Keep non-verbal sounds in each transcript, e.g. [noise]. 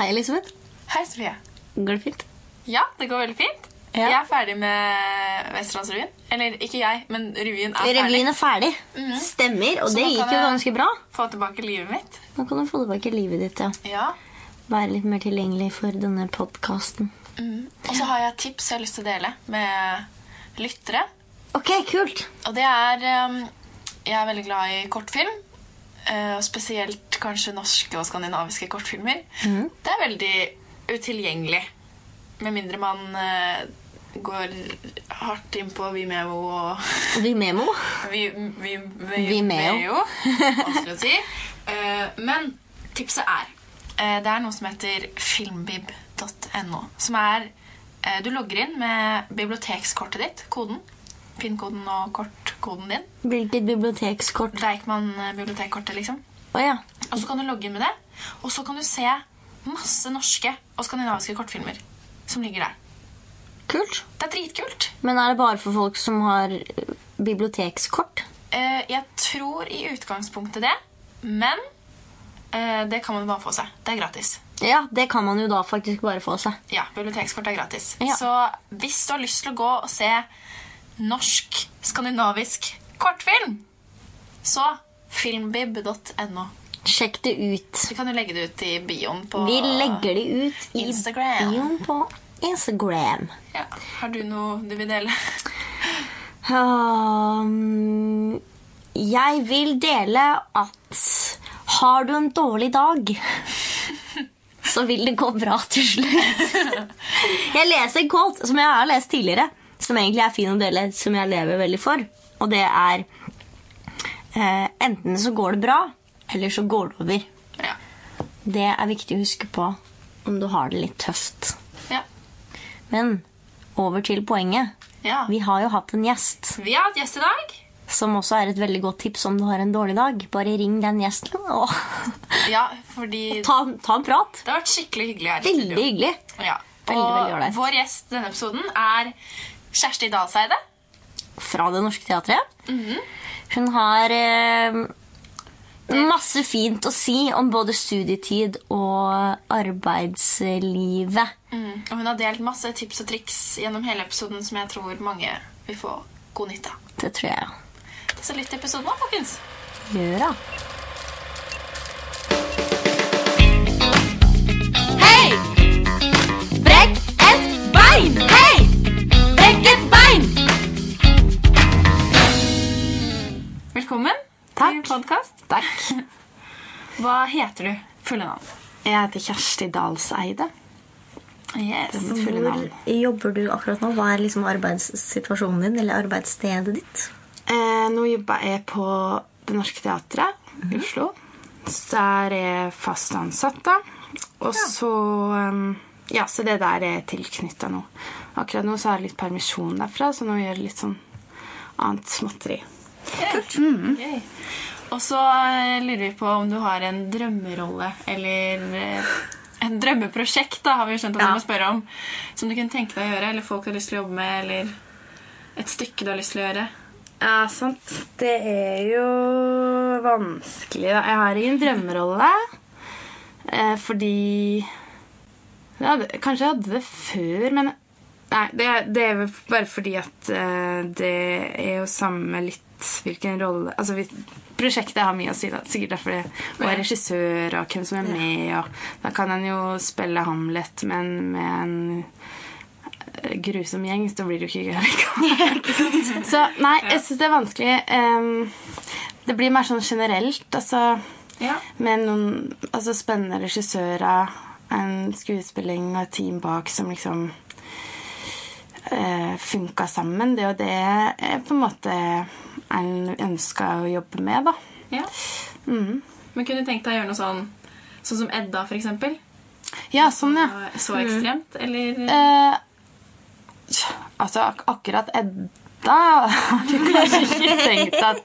Hei, Elisabeth. Hei, Sofie. Går det fint? Ja, det går veldig fint. Ja. Jeg er ferdig med Vestlandsrevyen. Eller ikke jeg, men revyen er ferdig. Revyen er ferdig. Stemmer, og Så det gikk jo ganske bra. Få tilbake livet mitt. Nå kan du få tilbake livet ditt, ja. Ja. Være litt mer tilgjengelig for denne podkasten. Og så har jeg et tips jeg har lyst til å dele med lyttere. Ok, kult. Og det er um, Jeg er veldig glad i kortfilm. Eh, og spesielt kanskje norske og skandinaviske kortfilmer. Det er veldig utilgjengelig. Med mindre man eh, går hardt inn på Vimeo og [laughs] Vimemo. Vi, vi, vi, Vimeo. Vanskelig å si. Eh, men tipset er Det er noe som heter filmbib.no. Som er Du logger inn med bibliotekskortet ditt, koden. pinnkoden og og kortkoden din. Hvilket bibliotekskort? Deichman-bibliotekkortet, liksom. Oh, ja. Og så kan du logge inn med det. Og så kan du se masse norske og skandinaviske kortfilmer som ligger der. Kult. Det er dritkult. Men er det bare for folk som har eh, bibliotekskort? Eh, jeg tror i utgangspunktet det, men eh, det kan man bare få seg. Det er gratis. Ja, det kan man jo da faktisk bare få seg. Ja, bibliotekskort er gratis. Ja. Så hvis du har lyst til å gå og se norsk, skandinavisk kortfilm, så filmbib.no. Sjekk det ut. Vi kan jo legge det ut i bioen på Vi legger det ut i Instagram. bioen på Instagram. Ja. Har du noe du vil dele? Um, jeg vil dele at har du en dårlig dag, så vil det gå bra til slutt. Jeg leser en quote som jeg har lest tidligere, som egentlig er fin å dele, som jeg lever veldig for. Og det er eh, enten så går det bra, eller så går det over. Ja. Det er viktig å huske på om du har det litt tøft. ja. Men over til poenget. ja. Vi har jo hatt en gjest. Vi har hatt gjest i dag. Som også er et veldig godt tips om du har en dårlig dag. Bare ring den gjesten og [laughs] Ja, fordi [laughs] ta, ta en prat. det har vært skikkelig hyggelig her Veldig hyggelig. Ja. Veldig, og veldig vår gjest denne episoden er Kjersti Dalseide. Fra Det Norske Teatret. Mhm. Hun har eh, masse fint å si om både studietid og arbeidslivet. Og hun har delt masse tips og triks gjennom hele episoden som jeg tror mange vil få god nytte av. Det tror jeg Det Så lytt til episoden nå, folkens. gjør. da. Podkast. Takk. Hva heter du? Fulle navn. Jeg heter Kjersti Dalseide. Yes. Hvor navn. jobber du akkurat nå? Hva er liksom arbeidssituasjonen din, eller arbeidsstedet ditt? Eh, nå jobber jeg på Det Norske Teatret i Oslo. Så der er jeg fast ansatt, da. Og så um, Ja, så det der er tilknytta nå. Akkurat nå så har jeg litt permisjon derfra, så nå gjør jeg litt sånn annet småtteri. Gøy. Og så eh, lurer vi på om du har en drømmerolle eller eh, en drømmeprosjekt, da, har vi jo skjønt at Ja. du må spørre om, som du kunne tenke deg å gjøre, eller folk du har lyst til å jobbe med, eller et stykke du har lyst til å gjøre. Ja, sant. Det er jo vanskelig, da. Jeg har ingen drømmerolle. Eh, fordi jeg hadde, Kanskje jeg hadde det før, men Nei, det, det er bare fordi at eh, det er jo samme litt hvilken rolle Altså prosjektet har mye å si, da. Sikkert derfor det. var regissør og hvem som er med. Og da kan en jo spille Hamlet, men med en eh, grusom gjeng, så blir det jo ikke gøy. [laughs] Så nei, jeg syns det er vanskelig. Um, det blir mer sånn generelt, altså. Ja. Med noen altså, spennende regissører, en skuespilling og et team bak som liksom funka sammen. Det og det er på en måte en ønsker å jobbe med, da. ja. Mm. Men kunne du tenkt deg å gjøre noe sånn Sånn som Edda, for eksempel? Ja, sånn, ja. Så ekstremt, eller? Eh, altså, ak akkurat Edda [laughs] du kanskje ikke tenkt at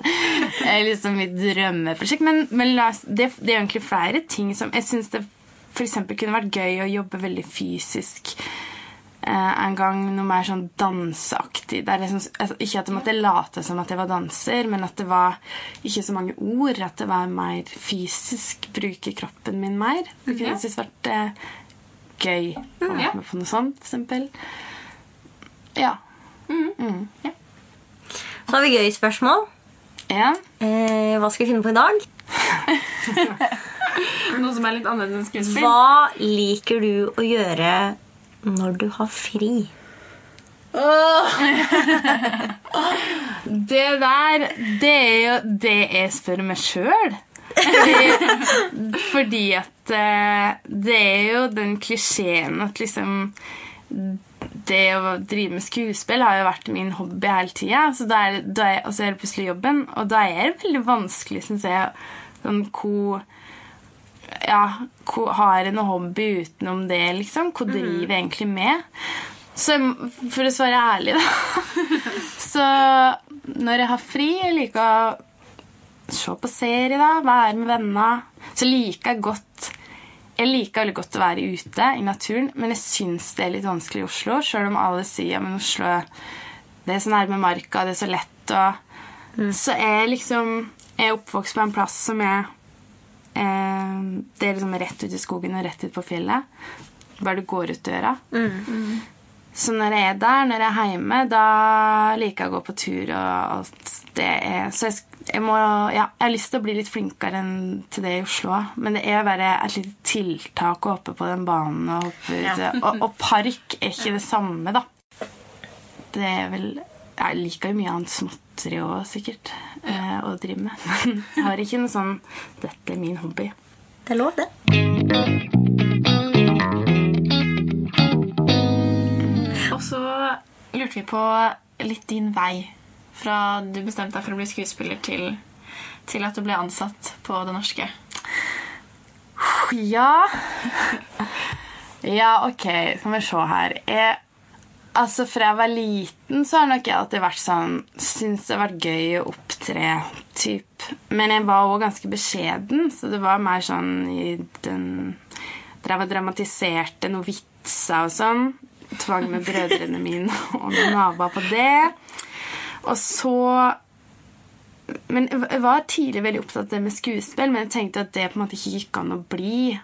er liksom mitt drømmeprosjekt. Men, men det, det er egentlig flere ting som Jeg syns det f.eks. kunne vært gøy å jobbe veldig fysisk eh, en gang. Noe mer sånn danseaktig. Der synes, altså, ikke at jeg måtte late som at jeg var danser, men at det var ikke så mange ord. At det var mer fysisk. Bruke kroppen min mer. Det kunne jeg synes vært eh, gøy å være med på noe sånt, for eksempel. Ja. Så har vi gøy spørsmål. Ja. Eh, hva skal vi finne på i dag? [laughs] Noe som er litt annerledes enn skuespill. Hva liker du å gjøre når du har fri? Det der, det er jo det jeg spør meg sjøl. Fordi, at eh, det er jo den klisjeen at liksom Det å drive med skuespill har jo vært min hobby hele tida. Så da er, da er, og er det plutselig jobben, og da er det veldig vanskelig, syns jeg, sånn hvor ja, hvor har jeg noe hobby utenom det, liksom? Hvor driver jeg egentlig med? Så for å svare ærlig, da. [laughs] Så når jeg har fri, jeg liker å se på serie, da, være med venner, så liker jeg godt Jeg liker veldig godt å være ute i naturen, men jeg syns det er litt vanskelig i Oslo, sjøl om alle sier at Oslo det er så nærme marka, det er så lett og Så er jeg liksom Jeg er oppvokst på en plass som eh, Det er liksom rett ut i skogen og rett ut på fjellet. Bare du går ut døra. Så når jeg er der, når jeg er hjemme, da liker jeg å gå på tur og alt det er Så jeg, jeg må Ja, jeg har lyst til å bli litt flinkere enn til det i Oslo. Men det er bare et lite tiltak å hoppe på den banen og hoppe ut. Og, og park er ikke det samme, da. Det er vel Jeg liker jo mye annet småtteri òg, sikkert, eh, å drive med. Men [laughs] jeg har ikke noe sånn Dette er min hobby. Det er lov, det. Og så lurte vi på litt din vei fra du bestemte deg for å bli skuespiller til, til at du ble ansatt på Det Norske. Ja [laughs] Ja, ok, skal vi se her. Jeg, altså, Fra jeg var liten, så har nok jeg alltid vært sånn Syns det har vært gøy å opptre, typ. Men jeg var òg ganske beskjeden, så det var mer sånn i den Drev dramatiserte noen vitser og sånn. Tvang med brødrene mine [laughs] og noen naboer på det. Og så men jeg var tidlig veldig opptatt av det med skuespill, men jeg tenkte at det på en måte ikke gikk an å bli.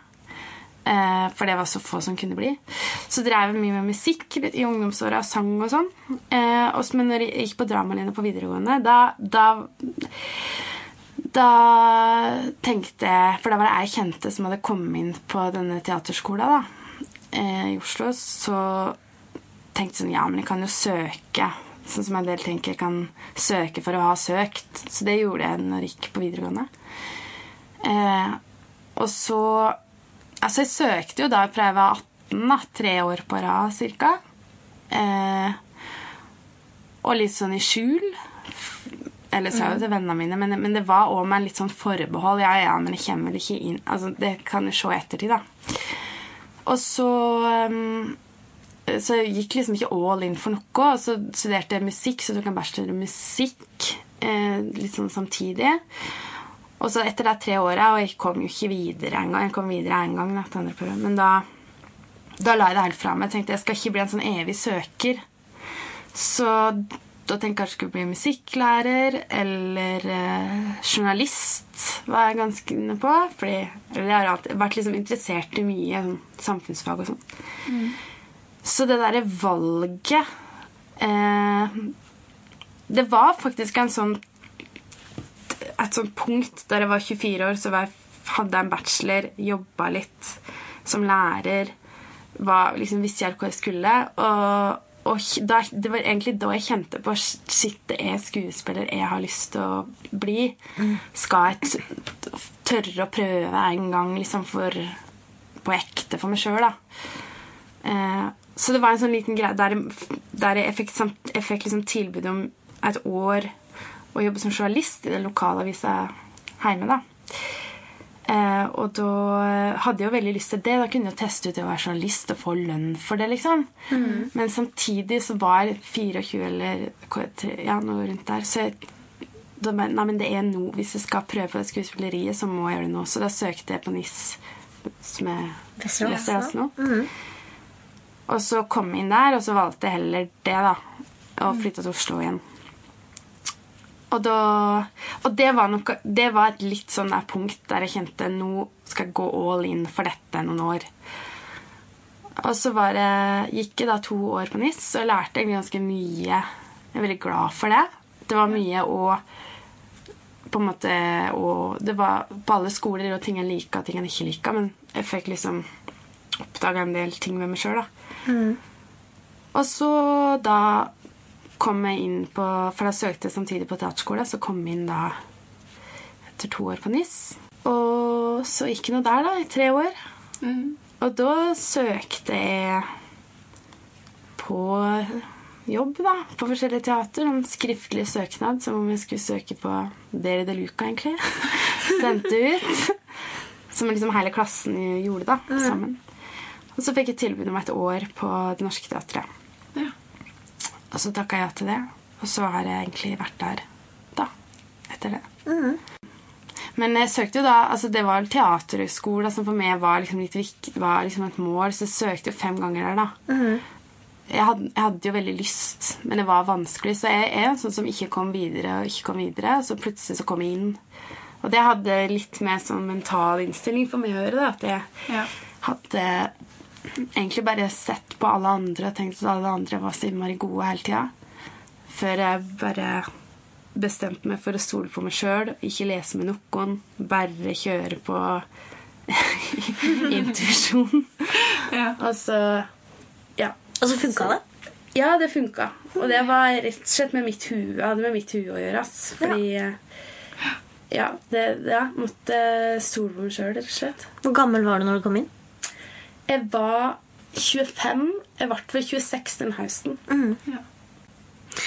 Eh, for det var så få som kunne bli. Så drev jeg mye med musikk i ungdomsåra, sang og sånn. Eh, men når jeg gikk på dramalinja på videregående, da, da da tenkte jeg For da var det ei kjente som hadde kommet inn på denne teaterskolen da, eh, i Oslo. Så tenkte jeg sånn Ja, men jeg kan jo søke. Sånn som en del tenker jeg kan søke for å ha søkt. Så det gjorde jeg når jeg gikk på videregående. Og så Altså, jeg søkte jo da fra jeg var 18, da. Tre år på rad cirka. Eh, og litt sånn i skjul. Eller sa jo til vennene mine, men, men det var òg med litt sånn forbehold. Ja, ja, men jeg kommer vel ikke inn Altså, Det kan du se i ettertid, da. Og så um, Så jeg gikk liksom ikke all in for noe. Og så studerte jeg musikk, så tok jeg bachelor i musikk eh, litt sånn samtidig. Og så etter de tre åra, og jeg kom jo ikke videre engang. Jeg kom videre en gang, da, til andre prøve. Men da, da la jeg det helt fra meg. Jeg tenkte jeg skal ikke bli en sånn evig søker. Så da tenkte jeg kanskje jeg skulle bli musikklærer eller eh, journalist. var jeg ganske inne på. Fordi jeg har alltid vært liksom interessert i mye sånn, samfunnsfag og sånn. Så det derre valget eh, Det var faktisk en sånn et sånt punkt der jeg var 24 år, så var jeg, hadde jeg en bachelor, jobba litt som lærer, var, liksom visste jeg hvor jeg skulle. Og, og da, det var egentlig da jeg kjente på Shit, det er skuespiller jeg har lyst til å bli. Skal jeg tørre å prøve en gang liksom for, på ekte for meg sjøl, da. Eh, så det var en sånn liten greie der, der jeg fikk, jeg fikk liksom tilbud om et år å jobbe som journalist i den lokalavisa hjemme. da. Eh, og da hadde jeg jo veldig lyst til det. Da kunne jeg jo teste ut det å være journalist og få lønn for det. liksom. Men samtidig så var jeg 24 eller ja, noe rundt der. Så jeg, da, men- nei, men det er nå. Hvis jeg skal prøve på det skuespilleriet, så må jeg gjøre det nå. Så da søkte jeg på NIS, som er leser nå. Og så kom jeg inn der, og så valgte jeg heller det, da. Og flytta til Oslo igjen. Og, da, og det, var noe, det var et litt sånn der punkt der jeg kjente nå skal jeg gå all in for dette noen år. Og så var det, gikk jeg da to år på NIS og lærte egentlig ganske mye. Jeg er veldig glad for det. Det var mye å på en måte og Det var på alle skoler og ting jeg liker og ting jeg ikke liker, men jeg fikk liksom oppdaga en del ting med meg sjøl, da. Og så da kom jeg inn på For da søkte jeg samtidig på teaterskole, så kom jeg inn da etter to år på NIS. Og så gikk det noe der, da, i tre år. Og da søkte jeg på jobb, da, på forskjellige teater. En skriftlig søknad, som om jeg skulle søke på Dere de Luca, egentlig. [laughs] Sendte ut. Som liksom hele klassen gjorde, da, sammen. Og så fikk jeg tilbud om et år på Det Norske Teatret. Og så takka jeg ja til det. Og så har jeg egentlig vært der da. Etter det. Men jeg søkte jo da altså Det var teaterhøgskole som for meg var liksom litt var liksom et mål, så jeg søkte jo fem ganger der, da. Jeg, hadde, jeg hadde jo veldig lyst, men det var vanskelig. Så jeg er en sånn som ikke kom videre og ikke kom videre. Og så plutselig så kom jeg inn. Og det hadde litt mer sånn mental innstilling for meg å gjøre. da, At jeg Ja. hadde egentlig bare sett på alle andre og tenkt at alle andre var så innmari gode hele tida. Før jeg bare bestemte meg for å stole på meg sjøl, ikke lese med noen, bare kjøre på [laughs] intuisjon. Ja. Og så Ja. Og så funka det. Ja, det funka. Og det var rett og slett med mitt hue. hadde med mitt hue å gjøre. ass. Fordi ja. Ja, det, ja måtte stole på meg sjøl, rett og slett. Hvor gammel var du når du kom inn? Jeg var 25. Jeg ble vel 26 den høsten.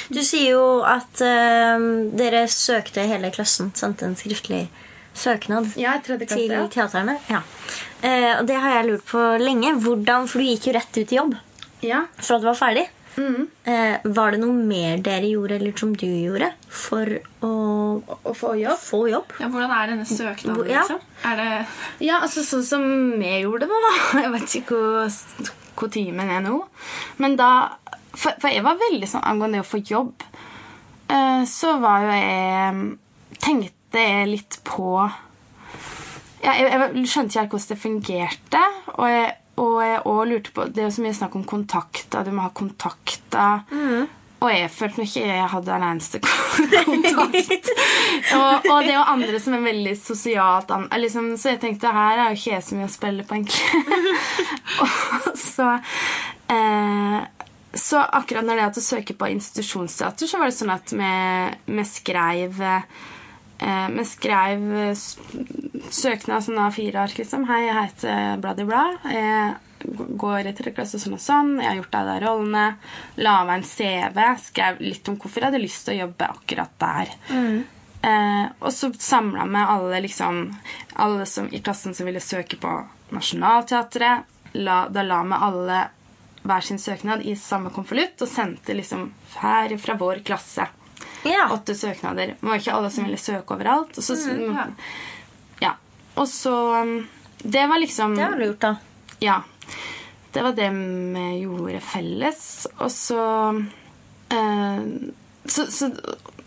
Du sier jo at uh, dere søkte hele klassen, sendte en skriftlig søknad Ja, klasse, til. Ja. teaterne. Ja. Uh, og det har jeg lurt på lenge. Hvordan, For du gikk jo rett ut i jobb ja. fra du var ferdig. Mhm. Eh, var det noe mer dere gjorde, eller som du gjorde, for å Å få jobb. få jobb? ja, Hvordan er denne søknaden, Hvor- ja. liksom? Er det Ja, altså sånn som vi gjorde det, da. [laughs] Jeg vet ikke hvor, hvor timen er nå. Men da For, for jeg var veldig sånn angående det å få jobb. eh, Så var jo jeg Tenkte jeg litt på ja, jeg, jeg skjønte ikke helt hvordan det fungerte. Og jeg, og jeg òg lurte på Det er jo så mye snakk om kontakter. Du må ha kontakter. Og jeg følte meg ikke jeg hadde en eneste kontakt. [laughs] og, og det er jo andre som er veldig sosialt liksom, Så jeg tenkte her er jo ikke jeg så mye å spille på, egentlig. [laughs] og så eh, Så akkurat når det at å søke på institusjonsteater, så var det sånn at vi, vi skrev eh, Vi skrev eh, søknad sånn A4-ark, liksom. Hei, jeg heter Bladibla. Bla. Jeg går i tredje klasse sånn og sånn. Jeg har gjort de der rollene. La meg en CV. Skrev litt om hvorfor jeg hadde lyst til å jobbe akkurat der. Eh, og så samla vi alle liksom Alle som, i klassen som ville søke på Nationaltheatret. La, da la vi alle hver sin søknad i samme konvolutt og sendte liksom her fra vår klasse Ja. åtte søknader. Det var ikke alle som ville søke overalt. Og så, ja. ja. Og så um, Det var liksom Det har du gjort, da. Ja. Det var det vi gjorde felles. Og så eh, så, så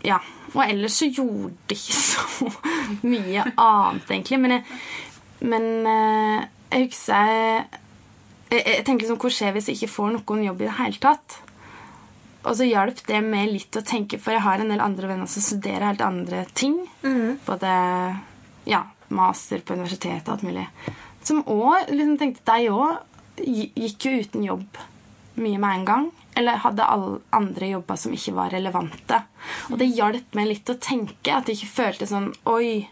Ja. Og ellers så gjorde det ikke så [laughs] mye annet, egentlig. Men jeg, men, eh, jeg husker jeg, jeg, jeg tenker liksom, Hva skjer hvis jeg ikke får noen jobb i det hele tatt? Og så hjalp det med litt å tenke, for jeg har en del andre venner som studerer helt andre ting. Både ja, master på universitetet og alt mulig. Som òg liksom tenkte Deg òg gikk jo uten jobb mye med en gang. Eller hadde alle andre jobber som ikke var relevante. Og det hjalp meg litt å tenke. At jeg ikke følte sånn Oi,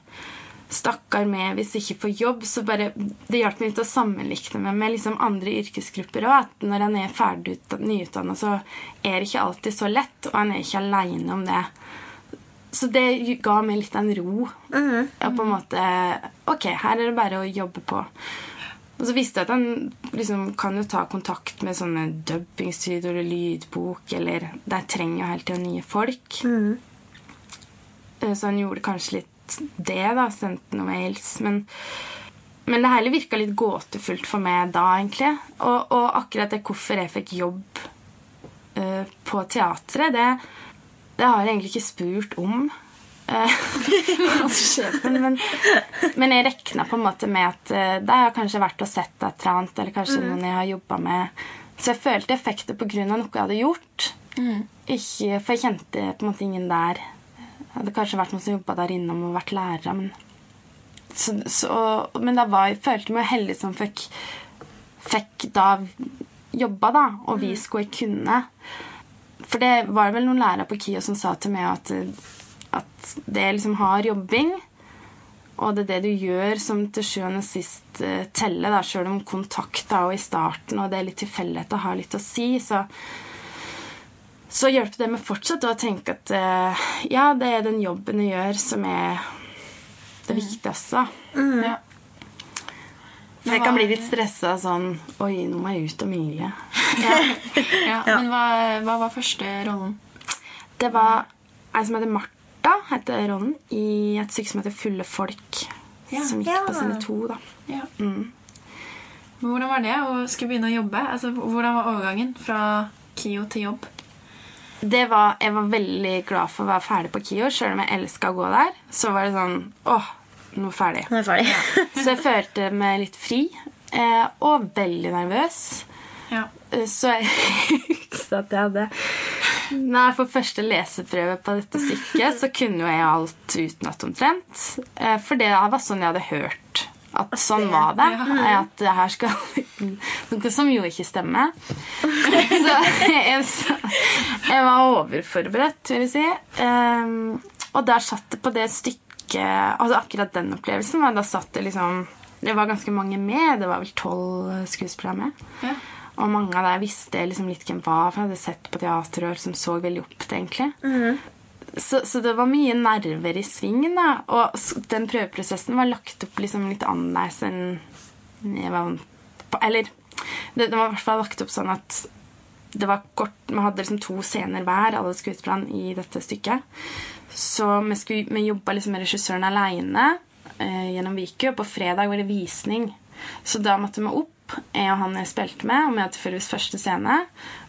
stakkar meg hvis jeg ikke får jobb. Så bare, Det hjalp meg litt å sammenlikne meg med liksom andre yrkesgrupper òg. At når en er ferdig ut- nyutdanna, så er det ikke alltid så lett. Og en er ikke aleine om det. Så det ga meg litt en ro. Ja, på en måte Ok, her er det bare å jobbe på. Og så visste jeg at han liksom kan jo ta kontakt med sånne dubbingstudioer eller lydbok, eller De trenger jo hele tida nye folk. Mm. Så han gjorde kanskje litt det, da. Sendte noen mails. Men, men det hele virka litt gåtefullt for meg da, egentlig. Og, og akkurat det hvorfor jeg fikk jobb uh, på teatret, det, det har jeg egentlig ikke spurt om. Eh, [laughs] sjefen, men, men jeg rekna på en måte med at eh, det har kanskje vært å sett et eller annet, eller kanskje noen jeg har jobba med. Så jeg følte effekter pga. noe jeg hadde gjort. Ikke, for jeg kjente på en måte ingen der. Det hadde kanskje vært noen som jobba der innom og vært lærere, men så, så, Men da var, jeg følte meg heldig som fikk, fikk da jobba, da, og vi skulle kunne. For det var vel noen lærere på KIO som sa til meg at, at det liksom har jobbing. Og det er det du gjør som til sjuende og sist eh, teller, sjøl om kontakt da, og i starten og det er litt tilfeldigheter har litt å si. Så, så hjelper det meg fortsatt å tenke at eh, ja, det er den jobben jeg gjør, som er det viktigste. Ja. Men jeg kan bli litt stressa sånn Oi, nå må jeg ut og mile. [laughs] Ja, Men hva, hva var første rollen? Det var ei som heter Martha, heter rollen, i et stykke som heter Fulle folk. som gikk Ja. på sine to, da. Ja. Mm. Men Hvordan var det å skulle begynne å jobbe? Altså, hvordan var overgangen fra KIO til jobb? Det var, jeg var veldig glad for å være ferdig på KIO, sjøl om jeg elska å gå der. Så var det sånn Åh, nå er ferdig. Nå er ferdig. ja. Så jeg følte meg litt fri. Eh, og veldig nervøs. Ja. Eh, Så jeg [laughs] husker at jeg hadde jeg får første leseprøve på dette stykket, så kunne jo jeg alt utenat omtrent. Eh, For det var sånn jeg hadde hørt. At sånn var det. At det her skal [laughs] Noe som jo ikke stemmer. [laughs] Så jeg, jeg var overforberedt, vil jeg si. Um, og der satt det på det stykket Altså akkurat den opplevelsen da satt det liksom Det var ganske mange med. Det var vel tolv skuespillere med. Ja. Og mange av dem visste liksom litt hvem var, for jeg hadde sett på teaterår som så veldig opp til, egentlig. Så, så det var mye nerver i svingen, da. Og den prøveprosessen var lagt opp liksom litt annerledes enn jeg var på. Eller det, det var i hvert fall lagt opp sånn at det var kort Vi hadde liksom to scener hver, alle skuespillerne, i dette stykket. Så vi, skulle, vi jobba liksom med regissøren aleine eh, gjennom Viku, og på fredag var det visning. Så da måtte vi opp, jeg og han jeg spilte med, og med tilfeldigvis første scene,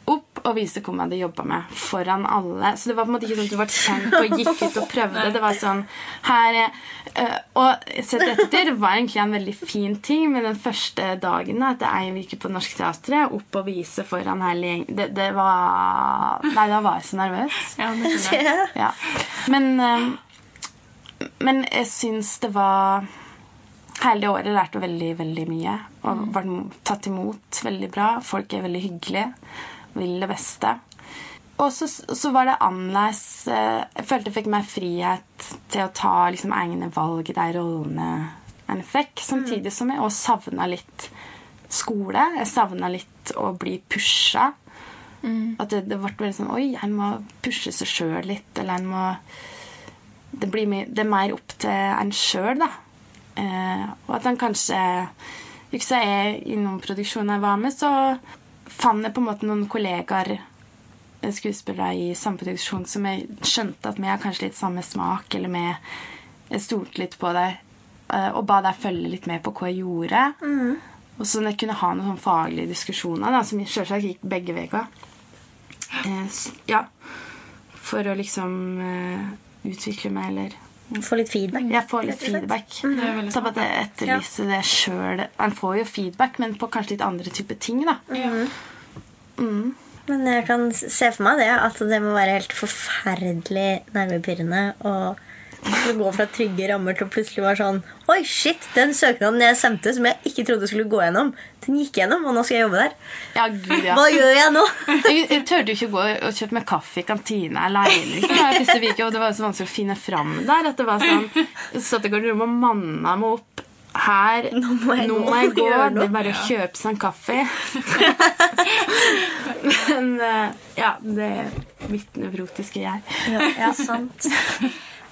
opp og vise hvor jeg hadde jobba med foran alle. Så det var på en måte ikke sånn at du ble kjent og gikk ut og prøvde. Det var sånn her er, øh, Og sett etter var egentlig en veldig fin ting med den første dagen. da, At er en uke på Norsk Teater, opp og vise foran hele gjengen. Det, det var Nei, da var jeg så nervøs. Ja, det jeg. Ja. Men, øhm, men jeg syns det var Hele det året lærte jeg veldig veldig mye. Og ble tatt imot veldig bra. Folk er veldig hyggelige. Vil det beste. Og så, så var det annerledes eh, Jeg følte jeg fikk mer frihet til å ta liksom, egne valg i de rollene en fikk. Samtidig som jeg også savna litt skole. Jeg savna litt å bli pusha. At det, det ble veldig sånn Oi, en må pushe seg sjøl litt. Eller en må det, blir det er mer opp til en sjøl, da. Eh, og at han kanskje Husker jeg i noen produksjoner jeg var med, så fant jeg på en måte noen kollegaer eh, skuespillere i samme produksjon som jeg skjønte at vi har kanskje litt samme smak, eller vi stolte litt på deg, eh, og ba deg følge litt med på hva jeg gjorde. Og sånn at jeg kunne ha noen sånn faglige diskusjoner da, som selvsagt gikk begge veier. Eh, ja. For å liksom eh, utvikle meg, eller Få litt feedback. Jeg får litt feedback. Det er veldig Så at jeg etterlyser det sjøl. En får jo feedback, men på kanskje litt andre typer ting, da. Men jeg kan se for meg det at det må være helt forferdelig nervepirrende å gå fra trygge rammer til å plutselig være sånn Oi, shit! Den søknaden jeg sendte som jeg ikke trodde skulle gå gjennom, den gikk gjennom, og nå skal jeg jobbe der. Ja, gud, ja. Hva gjør jeg nå? [laughs] Jeg, jeg turte jo ikke gå og kjøpe meg kaffe i kantina aleine. Liksom. Og det var så vanskelig å finne fram der. At det var sånn, satt i garderoben og manna meg opp. Her, Nå må jeg nå må jeg gå. [laughs] Det er bare å kjøpe seg en kaffe. [laughs] Men eh, ja, det er mitt nevrotiske jeg. Ja, ja sant.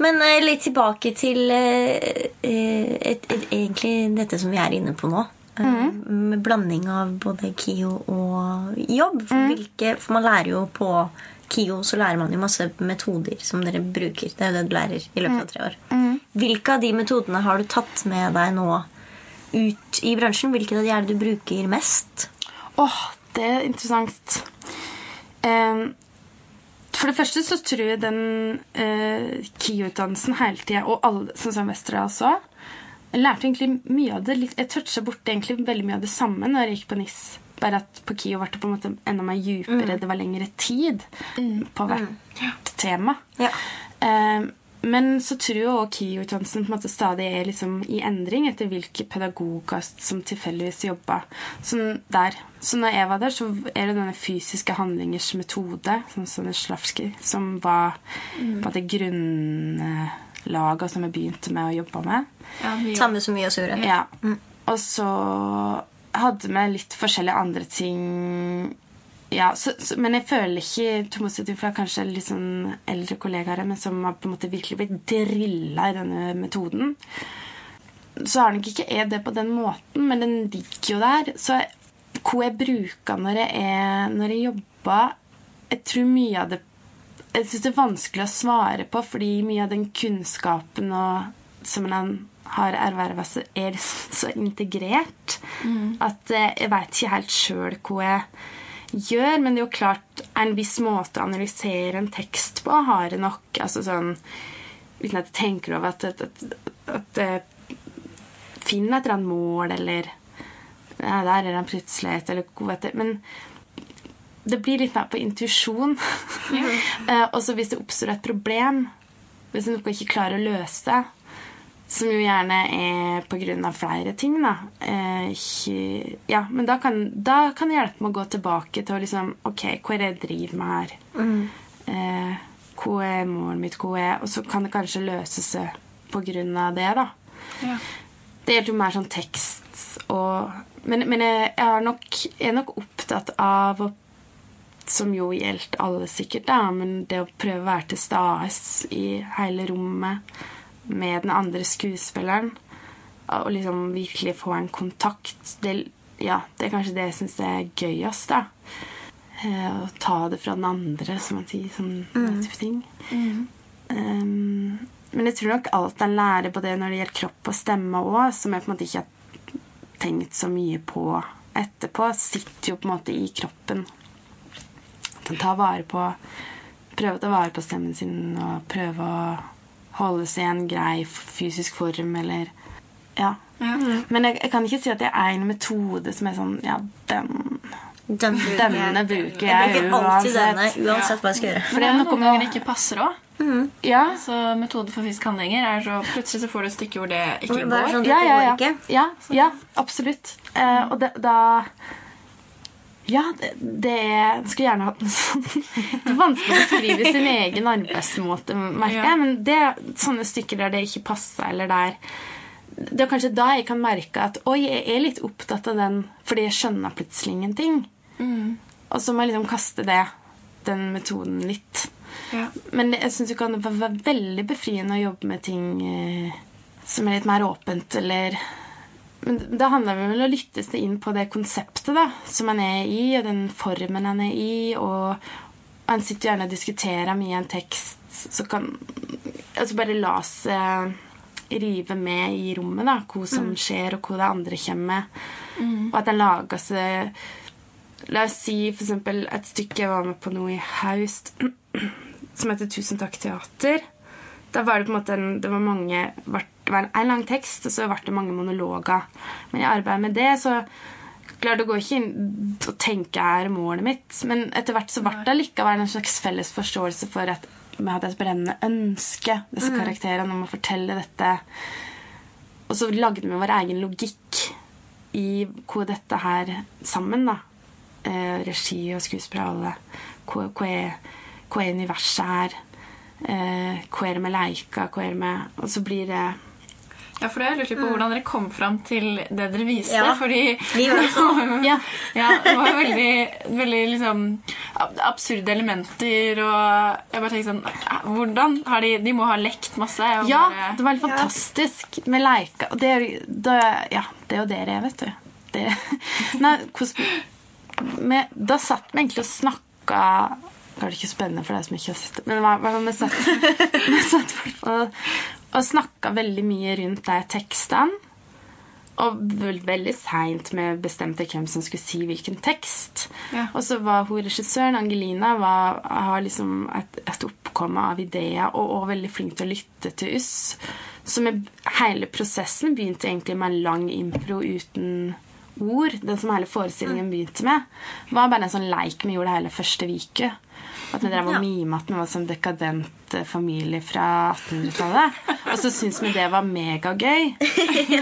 Men eh, litt tilbake til eh, eh, et, et, egentlig dette som vi er inne på nå. Mm. Med blanding av både KIO og jobb. For, hvilke, for man lærer jo på KIO så lærer man jo masse metoder som dere bruker. Det er jo det du lærer i løpet av tre år. Hvilke av de metodene har du tatt med deg nå ut i bransjen? Hvilke av de er det du bruker mest? Åh, det er interessant. Em, For det første så tror jeg den uh, KI-utdannelsen hele tida, og alle, sånn som Westerdals også Jeg lærte egentlig mye av det. Jeg toucha borti egentlig veldig mye av det samme når jeg gikk på NIS. Bare at på KIO ble det på en måte enda mer djupere. Det var lengre tid på hvert tema. Ja. Eh, men så tror jeg også KIO-utdannelsen på en måte stadig er liksom i endring etter hvilke pedagoger som tilfeldigvis jobber. Sånn der. Så når jeg var der, så er det denne fysiske handlingers metode, sånn som Slavskij, som var på en måte grunnlaget som jeg begynte med å jobbe med. Ja, vi, Samme som vi og Sure. Ja. Og så hadde vi litt forskjellige andre ting ja, så, så, Men jeg føler ikke til motsetning fra kanskje litt sånn eldre kollegaer men som har på en måte virkelig blitt drilla i denne metoden. Så har nok ikke jeg det på den måten, men den ligger jo der. Så hva jeg bruker når jeg, er, når jeg jobber Jeg tror mye av det Jeg syns det er vanskelig å svare på, fordi mye av den kunnskapen og, som en har erverva, er så integrert at eh, jeg veit ikke helt sjøl hva jeg gjør. Men det er jo klart en viss måte å analysere en tekst på har det nok altså sånn, Uten at jeg tenker over at, at, at, at jeg finner et eller annet mål, eller ja, Der er det en plutselighet, eller jeg. Men det blir litt mer på intuisjon. [laughs] Eh, og så hvis det oppstår et problem, hvis noe ikke klarer å løse det, som jo gjerne er av flere ting, da. Eh, ja, men da kan, da kan det hjelpe med å gå tilbake til å liksom Ok, hva er det jeg driver med her? Eh, hva er målet mitt? Hva er Og så kan det kanskje løse seg av det, da. ja. Det gjelder jo mer sånn tekst og Men, men jeg, er nok, jeg er nok opptatt av å Som jo gjelder alle sikkert, da, men det å prøve å være til stede i hele rommet med den andre skuespilleren. Og liksom virkelig få en kontakt. Det, ja, det er kanskje det jeg syns er gøyest, da. Eh, Å ta det fra den andre, som man sier. Sånn mm. type ting. Um, men jeg tror nok alt en lærer på det når det gjelder kropp og stemme òg, som jeg på en måte ikke har tenkt så mye på etterpå, sitter jo på en måte i kroppen. At en tar vare på Prøve å ta vare på stemmen sin og prøve å holde seg i en grei fysisk form eller Ja. Ja. Men jeg, jeg kan ikke si at det er en metode som er sånn Ja, den Den bruker Denne jeg. bruker Jeg jeg bruker alltid denne, uansett. uansett hva jeg skal gjøre. For det er noen ganger det ikke passer òg. Ja. Så metode for fysisk handlinger er så plutselig så får du et stykke hvor det ikke Bare går. sånn, ja, ja, går ja. ikke. ja, ja absolutt. Eh, og det, da Ja, det, det Skulle gjerne hatt en sånn [laughs] Det er vanskelig å beskrive sin egen arbeidsmåte, merker jeg. Ja. Men det er sånne stykker der det ikke passer, eller der Det er kanskje da jeg kan merke at oi, jeg er litt opptatt av den fordi jeg skjønner plutselig ingenting. Og så må jeg liksom kaste det, den metoden, litt. Ja. Men jeg syns det kan være veldig befriende å jobbe med ting eh, som er litt mer åpent, eller Men da handler det vel om å lytte seg inn på det konseptet da, som en er i, og den formen han er i, og han sitter gjerne og diskuterer mye en tekst, så kan Altså bare la seg rive med i rommet, da, hva som skjer, og hva det andre kommer med. Og at en lager seg La oss si for eksempel et stykke jeg var med på nå i haust, [clears throat] som heter 'Tusen takk, teater'. Da var det på en måte en, det var mange Det var en lang tekst, og så ble det mange monologer. Men i arbeidet med det så Klart det går ikke inn å tenke er målet mitt, men etter hvert så ble det likevel en slags felles forståelse for at vi hadde et brennende ønske, disse karakterene, om å fortelle dette. Og så lagde vi vår egen logikk i hvor dette her sammen, da. Eh, regi og skuespill og alle. Hva, hva, er, hva er universet her? Eh, hva er det med leika? Hva er det med Og så blir det Ja, for det har jeg lurt på hvordan dere kom fram til det dere viste. Ja. Fordi Vi var sånn. [laughs] Ja. ja, det var veldig, veldig liksom absurde elementer. Og jeg bare tenkte sånn Hvordan har de De må ha lekt masse. Ja, bare- det var helt fantastisk med leika. Og det er, jo- det, ja, det er jo det det er, vet du. Det, [laughs] nei, hvordan, med, da satt vi egentlig og snakka Det er ikke spennende for deg som ikke har sett det, men hva- hva- vi satt, vi satt og, og snakka veldig mye rundt de tekstene. Og veldig seint vi bestemte hvem som skulle si hvilken tekst. Ja. Og så var hun regissøren, Angelina, var, har liksom et, et oppkomme av ideer og, og veldig flink til å lytte til oss. Så med hele prosessen begynte egentlig med en lang impro uten ord. Den som hele forestillingen begynte med, var bare en sånn leik vi gjorde hele første uke. At vi drev og Ja. mima at vi var sånn dekadent eh, familie fra 1800-tallet. Og så syntes vi det var megagøy.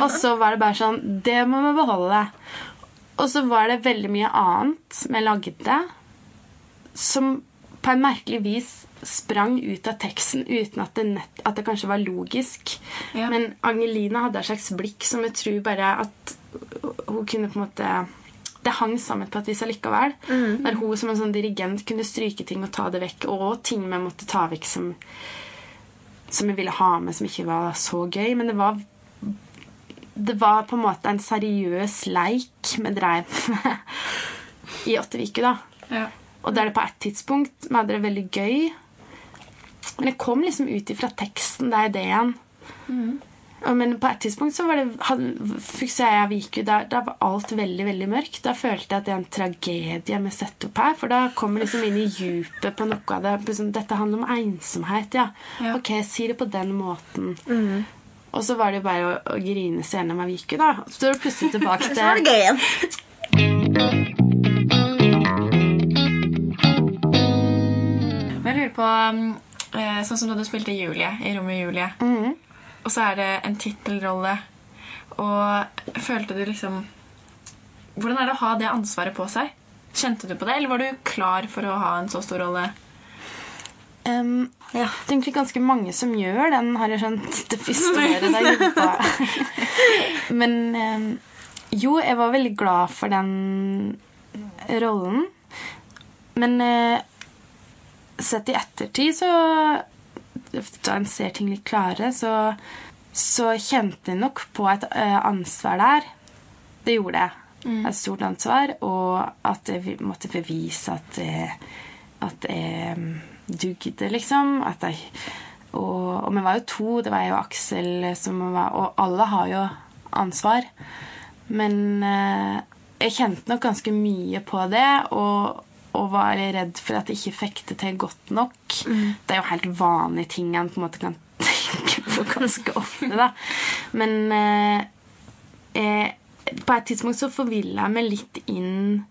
Og så var det bare sånn Det må vi beholde. Og så var det veldig mye annet vi lagde som på en merkelig vis sprang ut av teksten uten at det, nett, at det kanskje var logisk. Ja. Men Angelina hadde et slags blikk som jeg tror bare at hun kunne på en måte Det hang sammen på et vis allikevel. Der hun som en sånn dirigent kunne stryke ting og ta det vekk, og ting vi måtte ta vekk som som vi ville ha med, som ikke var så gøy. Men det var det var på en måte en seriøs leik vi drev med [laughs] i åtte uker, da. Ja. Og der det på et tidspunkt vi hadde det veldig gøy. Men det kom liksom ut ifra teksten, det er ideen. Og Men på et tidspunkt så var det han, jeg gikk jo, da, da var alt veldig veldig mørkt. Da følte jeg at det er en tragedie vi setter opp her. For da kommer liksom inn i djupet på noe av det. sånn, Dette handler om ensomhet, ja. Ja. Ok, si det på den måten. Og så var det jo bare å, å grine seg gjennom av Viku, da. Så er det plutselig tilbake [laughs] Så var det gøy igjen. Men jeg lurer på eh, Sånn som da du spilte Julie i rommet Julie Julie, og så er det en tittelrolle, og følte du liksom Hvordan er det å ha det ansvaret på seg? Kjente du på det, eller var du klar for å ha en så stor rolle? Um, Ja. Det er egentlig ganske mange som gjør den, har jeg skjønt. [laughs] Det første året jeg jobba. [laughs] Men um, jo, jeg var veldig glad for den rollen. Men uh, sett i ettertid, så Da en ser ting litt klarere, så, så kjente jeg nok på et uh, ansvar der. Det gjorde jeg. Et stort ansvar. Og at jeg måtte bevise at jeg, at jeg mm, dugde, liksom. At jeg, og, og vi var jo to. Det var jeg og Aksel som var Og alle har jo ansvar. Men eh, jeg kjente nok ganske mye på det. Og, og var redd for at jeg ikke fikk det til godt nok. Det er jo helt vanlige ting en på en måte kan [laughs] tenke på ganske ofte. da. Men eh, eh, på et tidspunkt så forvilla jeg meg litt inn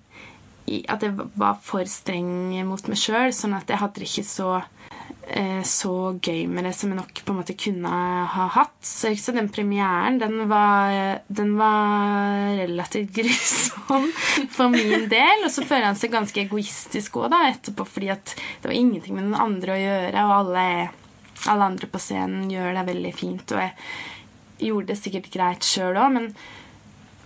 i at jeg var for streng mot meg sjøl, sånn at jeg hadde ikke så så gøy med det som jeg nok på en måte kunne ha hatt. Så husker den premieren, den var, den var relativt [laughs] grusom for min del. Og så føler han seg ganske egoistisk òg etterpå, fordi det var ingenting med noen andre å gjøre, og alle, alle andre på scenen gjør det veldig fint. Og jeg gjorde det sikkert greit sjøl òg, men,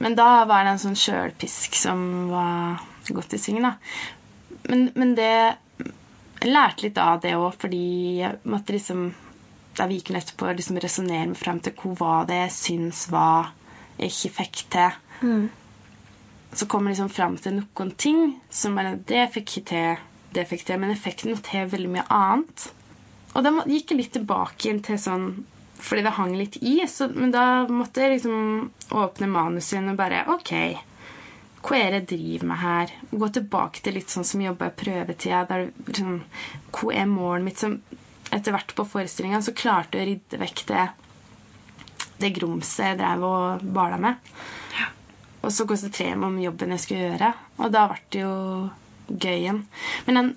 men da var det en sånn sjølpisk som var godt i sving, da. Men, men det Jeg lærte litt av det òg, fordi jeg måtte liksom Da vi gikk etterpå liksom resonnere meg fram til hva det jeg syns var jeg ikke fikk til. Så kom jeg liksom fram til noen ting som bare Det fikk jeg til, det fikk jeg til, men jeg fikk noe til veldig mye annet. Og da gikk jeg litt tilbake igjen til sånn Fordi det hang litt i. Så, men da måtte jeg liksom åpne manuset og bare OK. Hva er det jeg driver med her? Gå tilbake til litt sånn som jobba i prøvetida. Der, sånn, hva er målet mitt? Som etter hvert på forestillinga så klarte jeg å rydde vekk det det grumset jeg drev og bala med. Og så konsentrere meg om jobben jeg skulle gjøre. Og da ble det jo gøy igjen. Men en,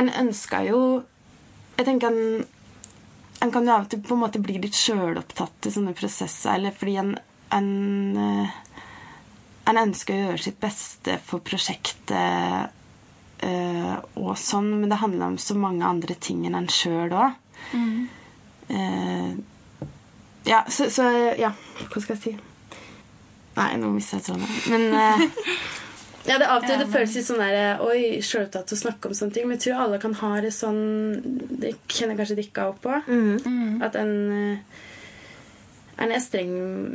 en ønska jo Jeg tenker en, en kan jo av og til på en måte bli litt sjølopptatt i sånne prosesser. Eller fordi en, en eh, en ønsker å gjøre sitt beste for prosjektet uh, og sånn, men det handler om så mange andre ting enn en sjøl òg. ja, så, så Ja, hva skal jeg si? Nei, nå mista jeg tråden. Men uh, [laughs] ja, det av og til det føles litt sånn der Oi, sjølopptatt å snakke om sånne ting. Men jeg tror alle kan ha det sånn Det kjenner kanskje dere opp på. At en eh, en er streng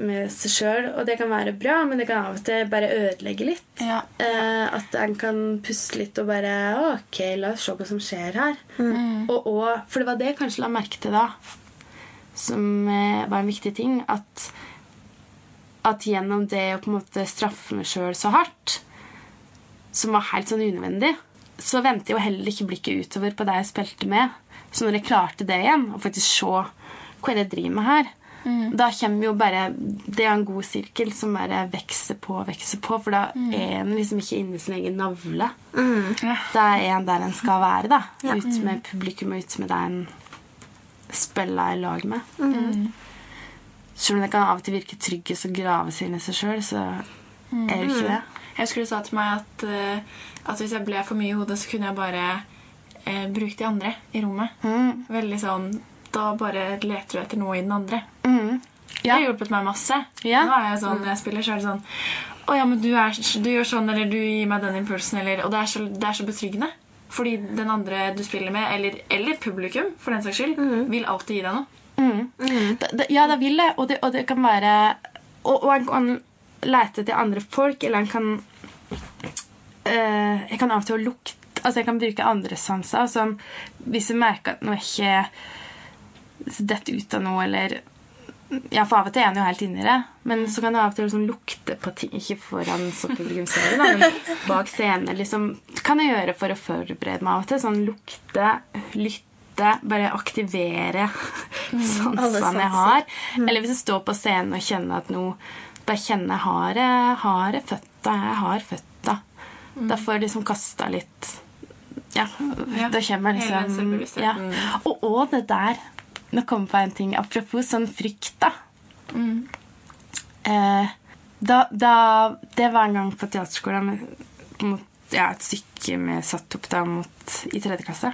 med seg sjøl, og det kan være bra, men det kan av og til bare ødelegge litt. Ja. Eh, at en kan puste litt og bare Ok, la oss se hva som skjer her. Og, og, for det var det jeg kanskje la merke til da, som eh, var en viktig ting. At, at gjennom det å på en måte straffe meg sjøl så hardt, som var helt sånn unødvendig, så vendte jeg jo heller ikke blikket utover på det jeg spilte med. Så når jeg klarte det igjen, og faktisk se hva er det jeg driver med her, da kommer jo bare Det er en god sirkel som bare vokser på og vokser på, for da er en liksom ikke inne i sin egen navle. Da er en der en skal være, da. Ut med publikum og ut med det en spiller i lag med. Selv om det kan av og til virke tryggest å grave seg inn i seg sjøl, så er det jo ikke det. Jeg husker du sa til meg at, eh, at hvis jeg ble for mye i hodet, så kunne jeg bare eh, bruke de andre i rommet. Mm. Veldig sånn Da bare leter du etter noe i den andre. Mm. Det har hjulpet meg masse. Ja. Nå er jeg sånn, Når jeg spiller, så er det sånn Å ja, men du, er, du gjør sånn, eller du gir meg den impulsen, eller Og det er så, det er så betryggende. Fordi den andre du spiller med, eller, eller publikum, for den saks skyld, vil alltid gi deg noe. Da- da- Ja, det vil det, og det, og det kan være Og, og en kan lete etter andre folk, eller en kan øh, Jeg kan av og til lukte Altså, jeg kan bruke andre sanser. Sånn, hvis jeg merker at noe ikke detter ut av noe, eller ja, for av og til er han jo helt inni det, men så kan det av og til liksom lukte på ting Ikke foran så men bak scenen. Liksom, kan jeg gjøre for å forberede meg av og til. Sånn lukte, lytte, bare aktivere [laughs] sansene jeg har. Eller hvis jeg står på scenen og kjenner at noe Bare kjenner har jeg har jeg føtta, jeg har føtta. Da får jeg liksom kasta litt Ja, Ja, da kommer liksom ja. Og, og det der Nå kom jeg på en ting. Apropos sånn frykt, da. Eh, da, da Det var en gang på teaterskolen ja, et stykke vi satt opp da mot, i tredje klasse.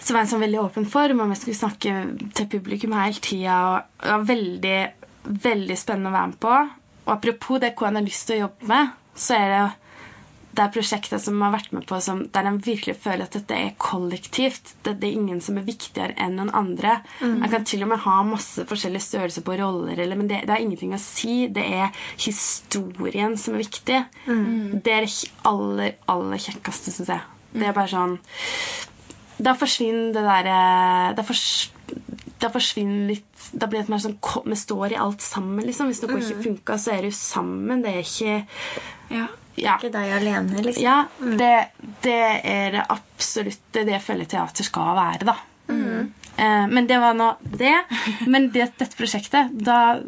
Så var en sånn veldig åpen form, og vi skulle snakke til publikum hele tida. Det var veldig, veldig spennende å være med på. Og apropos det hva en har lyst til å jobbe med, så er det det er prosjektet som har vært med på som, der de virkelig føler at dette er kollektivt. Det, det er ingen som er viktigere enn noen andre. Man kan til og med ha masse forskjellige størrelser på roller, eller, men det, det har ingenting å si. Det er historien som er viktig. Det er det aller, aller kjekkeste, syns jeg. Det er bare sånn Da forsvinner det derre da, fors, da forsvinner litt Da blir det mer sånn Vi står i alt sammen, liksom. Hvis noe ikke funka, så er det jo sammen. Det er ikke Ja. Ja. Ikke deg alene, liksom. Ja, det, det er det absolutt det jeg føler teater skal være, da. Eh, men det var nå det. Men det, dette prosjektet, da,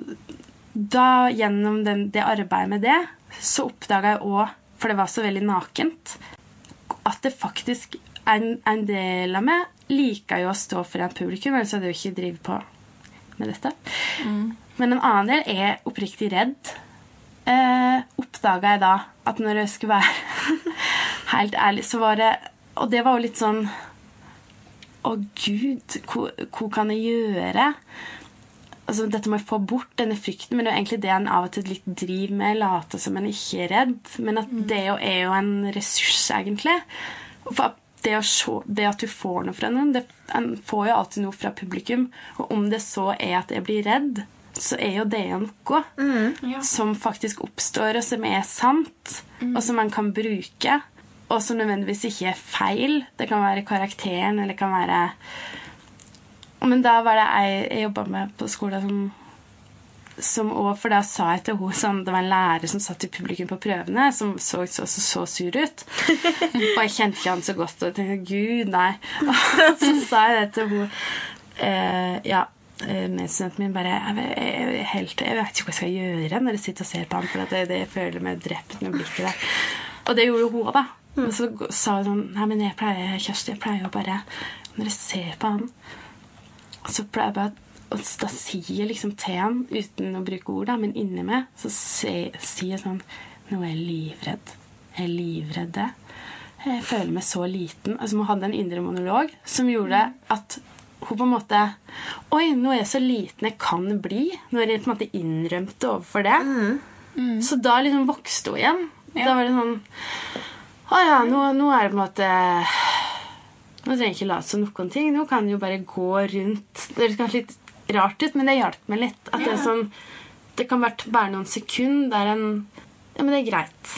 da gjennom den, det arbeidet med det, så oppdaga jeg òg, for det var så veldig nakent, at det faktisk en, en del av meg liker jo å stå foran publikum, ellers hadde jeg jo ikke drevet på med dette. Men en annen del er oppriktig redd. Eh, oppdaga jeg da at når jeg skulle være [laughs] helt ærlig, så var det Og det var jo litt sånn Å, gud, hva, kan jeg gjøre? Altså, dette må jeg få bort, denne frykten. Men det er jo egentlig det en av og til litt driver med. Late som en ikke er redd. Men at det jo er jo en ressurs, egentlig. For det, se, det at du får noe fra noen det, En får jo alltid noe fra publikum. Og om det så er at jeg blir redd, så er jo det noe noe Ja. som faktisk oppstår, og som er sant, og som man kan bruke. Og som nødvendigvis ikke er feil. Det kan være karakteren, eller det kan være Men da var det ei jeg jobba med på skolen som som også, for da sa jeg til henne sånn, Det var en lærer som satt i publikum på prøvene, som så så, så, så sur ut. [laughs] og jeg kjente ikke han så godt, og jeg tenkte gud, nei. [laughs] Og så sa jeg det til henne eh, Ja, eh, medstudenten min bare jeg, jeg, helt, jeg vet ikke hva jeg skal gjøre når jeg sitter og ser på han, for at jeg, det, jeg føler meg drept med blikket der. Og det gjorde jo hun òg, da. Og så sa hun sånn Nei, men jeg pleier, Kjersti, jeg pleier jo bare Når jeg ser på han, så pleier jeg bare og da sier jeg liksom til han, uten å bruke ord, da, men inni meg, så sier jeg sånn Nå er jeg livredd. Jeg er livredd det. Jeg føler meg så liten. Altså, Man hadde en indre monolog som gjorde at hun på en måte Oi, nå er jeg så liten jeg kan bli. Når jeg på en måte innrømte overfor det. Så da liksom vokste hun igjen. Da var det sånn Å ja, nå, nå er det på en måte nå trenger jeg ikke late som noen ting. Nå kan jeg jo bare gå rundt. Det høres kanskje litt rart ut, men det hjalp meg litt. At det, er sånn, det kan være bare noen sekunder der en Ja, men det er greit.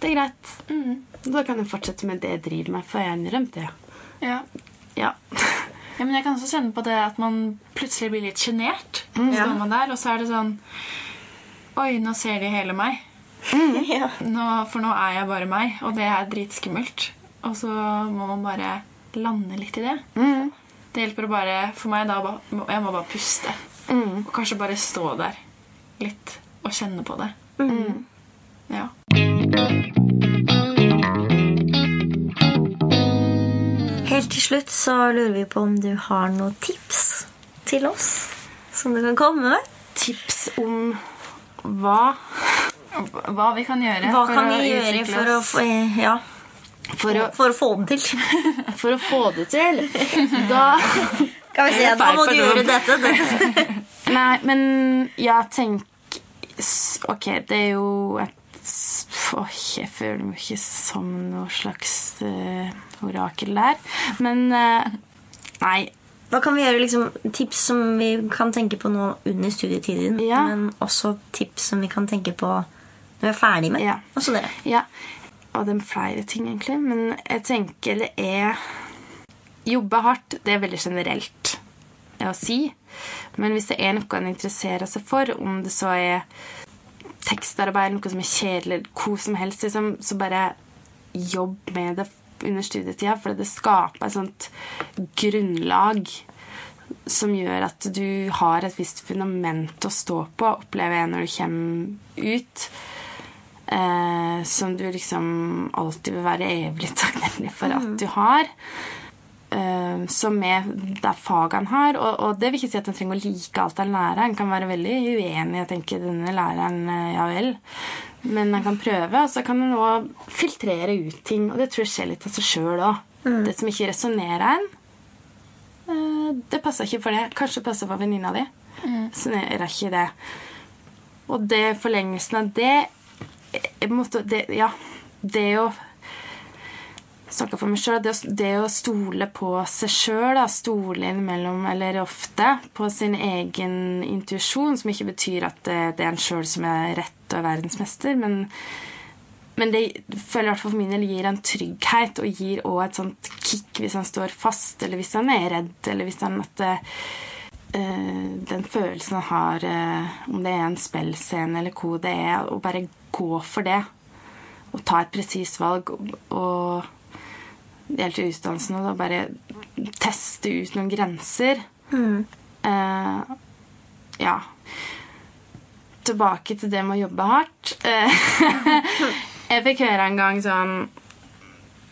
Det er greit. Da kan jeg fortsette med det jeg driver med, for jeg har innrømt det. Ja. Ja. Ja, men jeg kan også kjenne på det at man plutselig blir litt sjenert. Mm. der, og så er det sånn Oi, nå ser de hele meg. Ja. [laughs] Nå, for nå er jeg bare meg, og det er dritskummelt. Og så må man bare lande litt i det. Det hjelper å bare For meg da Jeg må bare puste. Og kanskje bare stå der litt og kjenne på det. Ja. Helt til slutt så lurer vi på om du har noen tips til oss som du kan komme med. Tips om hva? Hva vi kan gjøre Hva for kan å vi gjøre utvikle for å, få, eh, ja, For å, for å få det til? [laughs] for å få det til, da Skal vi se, da må du gjøre dette? dette. [laughs] Nei, men jeg tenker Ok, det er jo et Åh, jeg føler meg ikke som noe slags uh, orakel der. Men uh, Nei. Hva kan vi gjøre? liksom Tips som vi kan tenke på nå under studietiden, Ja. men også tips som vi kan tenke på når vi er ferdig med. Ja. Også dere. Ja. Og det er flere ting, egentlig. Men jeg tenker det er Jobbe hardt, det er veldig generelt å si. Men hvis det er noe en interesserer seg for, om det så er tekstarbeid, noe som er kjedelig, hvor som helst, liksom, så bare jobb med det under studietida, for det skaper et sånt grunnlag som gjør at du har et visst fundament å stå på, opplever jeg når du kommer ut. Eh, som du liksom alltid vil være evig takknemlig for at du har. Eh, som er det faget han har. Og, og det vil ikke si at han trenger å like alt han lærer. Han kan være veldig uenig og tenke denne læreren, eh, ja vel. Men han kan prøve, og så kan han òg filtrere ut ting. Og det tror jeg skjer litt av seg sjøl òg. Det som ikke resonnerer en, eh, det passer ikke for det. Kanskje det passer for venninna di. så det er ikke det. Og det forlengelsen av det måtte, det, Ja, det å snakke for meg selv, det, det å stole på seg sjøl, stole innimellom, eller ofte, på sin egen intuisjon, som ikke betyr at det, det er en sjøl som er rett og er verdensmester, men, men det føler fall for min del gir en trygghet og gir òg et sånt kick hvis han står fast, eller hvis han er redd, eller hvis han at det, eh, den følelsen han har, eh, om det er en spillscene eller hvor det er, å bare gå for det. Og ta et presist valg og, og det gjelder utdannelsen og da bare teste ut noen grenser. Eh, ja. Tilbake til det med å jobbe hardt. Eh, [laughs] jeg fikk høre en gang sånn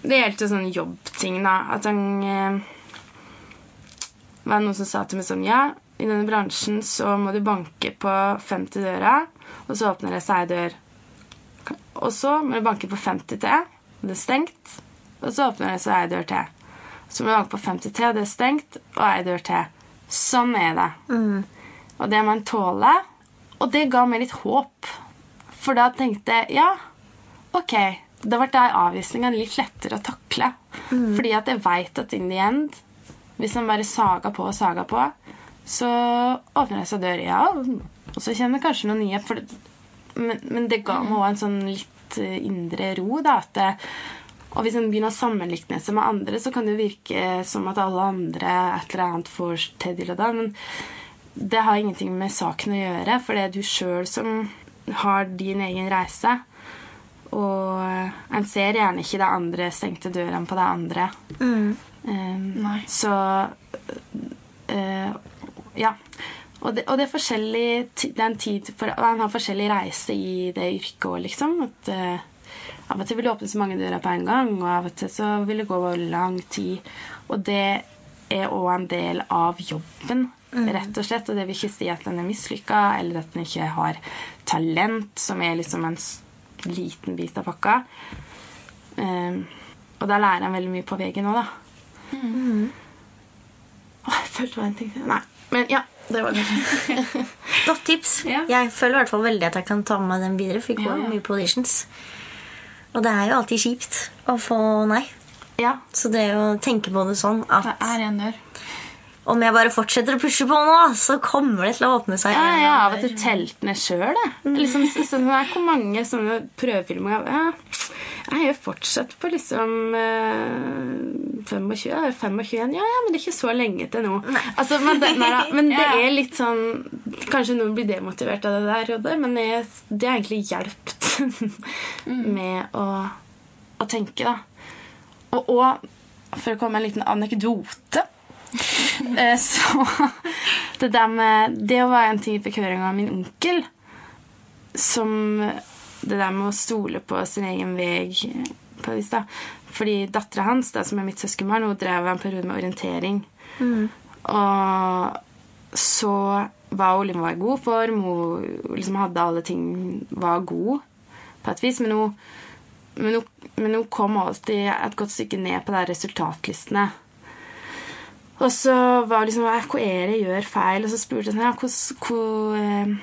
Det gjelder sånn jobbting, da. At han eh, var noen som sa til meg sånn Ja, i denne bransjen så må du banke på 50 døra, og så åpner det seg ei dør. Og så må du banke på 50 til, det er stengt. Og så åpner det seg ei dør til. Så må vi banke på 50 til, og det er stengt, og ei dør til. Sånn er det. Og det må en tåle. Og det ga meg litt håp. For da tenkte jeg ja, ok, da ble avvisninga litt lettere å takle. Fordi at jeg veit at in the end, hvis man bare saga på og saga på, så åpner det seg dører, ja. Og så kjenner jeg kanskje noen nye. Det, men, men det ga meg òg en sånn litt eh, indre ro, da. At det, og hvis en begynner å sammenligne seg med andre, så kan det jo virke som at alle andre et eller annet får til dill og da. Men det har ingenting med saken å gjøre, for det er du sjøl som har din egen reise. Og en ser gjerne ikke det andre stengte dørene på det andre. Um, Nei. Så uh, Ja. Og det, og det er forskjellig det er en tid for, og Han har forskjellig reise i det yrket òg, liksom. At, eh, av og til vil det åpne så mange dører på en gang, og av og til så vil det gå lang tid. Og det er òg en del av jobben, rett og slett. Og det vil ikke si at den er mislykka, eller at den ikke har talent, som er liksom en liten bit av pakka. Um, og da lærer han veldig mye på veien òg, da. Åh, jeg følte det var en ting til. Nei. Men ja, det var det. [laughs] Godt tips. Ja. Jeg føler i hvert fall veldig at jeg kan ta med den videre. For jeg går Ja, ja. mye på auditions. Og det er jo alltid kjipt å få nei. Ja. Så det å tenke på det sånn at Det er en dør. om jeg bare fortsetter å pushe på nå, så kommer det til å åpne seg. Ja, ja, av at og til annen telt ned sjøl. Liksom, så- sånn, det er hvor mange sånne prøvefilmer jeg- ja, Jeg er fortsatt på liksom eh, 25, eller 25 Ja, ja, men det er ikke så lenge til nå. Altså, men det, nei, men [laughs] det er litt sånn Kanskje noen blir demotivert av det der, Rodde, men jeg, det har egentlig hjulpet [laughs] med å, å tenke, da. Og, og for å komme med en liten anekdote [laughs] eh, Så det der med Det var en ting i bekøringa av min onkel som det der med å stole på sin egen vei på et vis, da. Fordi dattera hans, da, som er mitt søskenbarn, hun drev en periode med orientering. Og så var hun liksom i god form, hun liksom hadde alle ting Var god på et vis, men hun, men hun, men hun kom alltid et godt stykke ned på de resultatlistene. Og så var det liksom Hva er det jeg gjør feil? Og så spurte jeg sånn ja, hvordan- hvor, eh,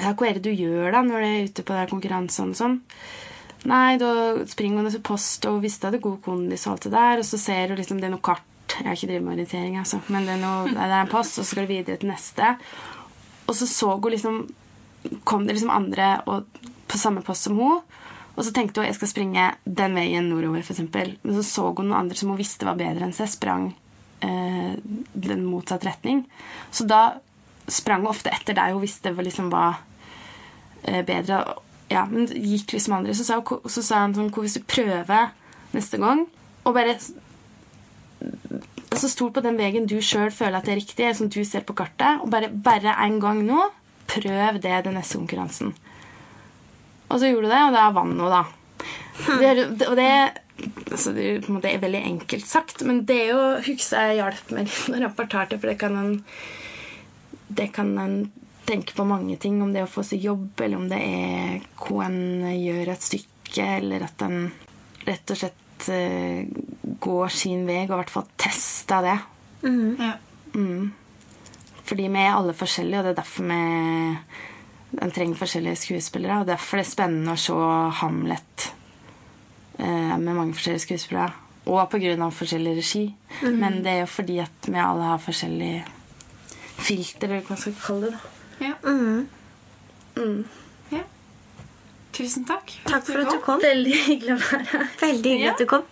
ja, hva er det du gjør da når du er ute på der konkurransene og sånn? Nei, da springer hun til post, og visste at det er god kondis og alt det der, og så ser hun liksom det er noe kart. Jeg har ikke drevet med orientering, altså, men det er, noe, det er en post, og så skal du videre til neste. Og så så hun liksom Kom det liksom andre og, på samme post som hun. Og så tenkte hun jeg skal springe den veien nordover, f.eks. Men så så hun noen andre som hun visste var bedre enn seg, sprang eh, den motsatt retning. Så da sprang ofte etter deg hun visste liksom var eh, bedre. Ja, men det gikk liksom andre. Så sa, så sa han sånn Hvis du prøver neste gang og bare altså Stol på den veien du sjøl føler at det er riktig, som du ser på kartet, og bare, bare en gang nå, prøv det den neste konkurransen. Og så gjorde du det, og da vant hun, da. Det, er- og det, altså det, måte er veldig enkelt sagt, men det er jo husker jeg hjalp meg litt [laughs] når jeg fortalte, for det kan en det kan en tenke på mange ting, om det er å få seg jobb, eller om det er hva en gjør et stykke, eller at en rett og slett eh, går sin vei, og i hvert fall tester det. Ja. Fordi vi er alle forskjellige, og det er derfor vi en trenger forskjellige skuespillere. Og derfor det er spennende å se Hamlet eh, med mange forskjellige skuespillere. Og pga. forskjellig regi. Men det er jo fordi at vi alle har forskjellig filter, eller hva man skal kalle det. da. Ja. Mm. ja. Tusen takk. Takk for at du kom. Veldig hyggelig å være her. Veldig hyggelig Ja. at du kom.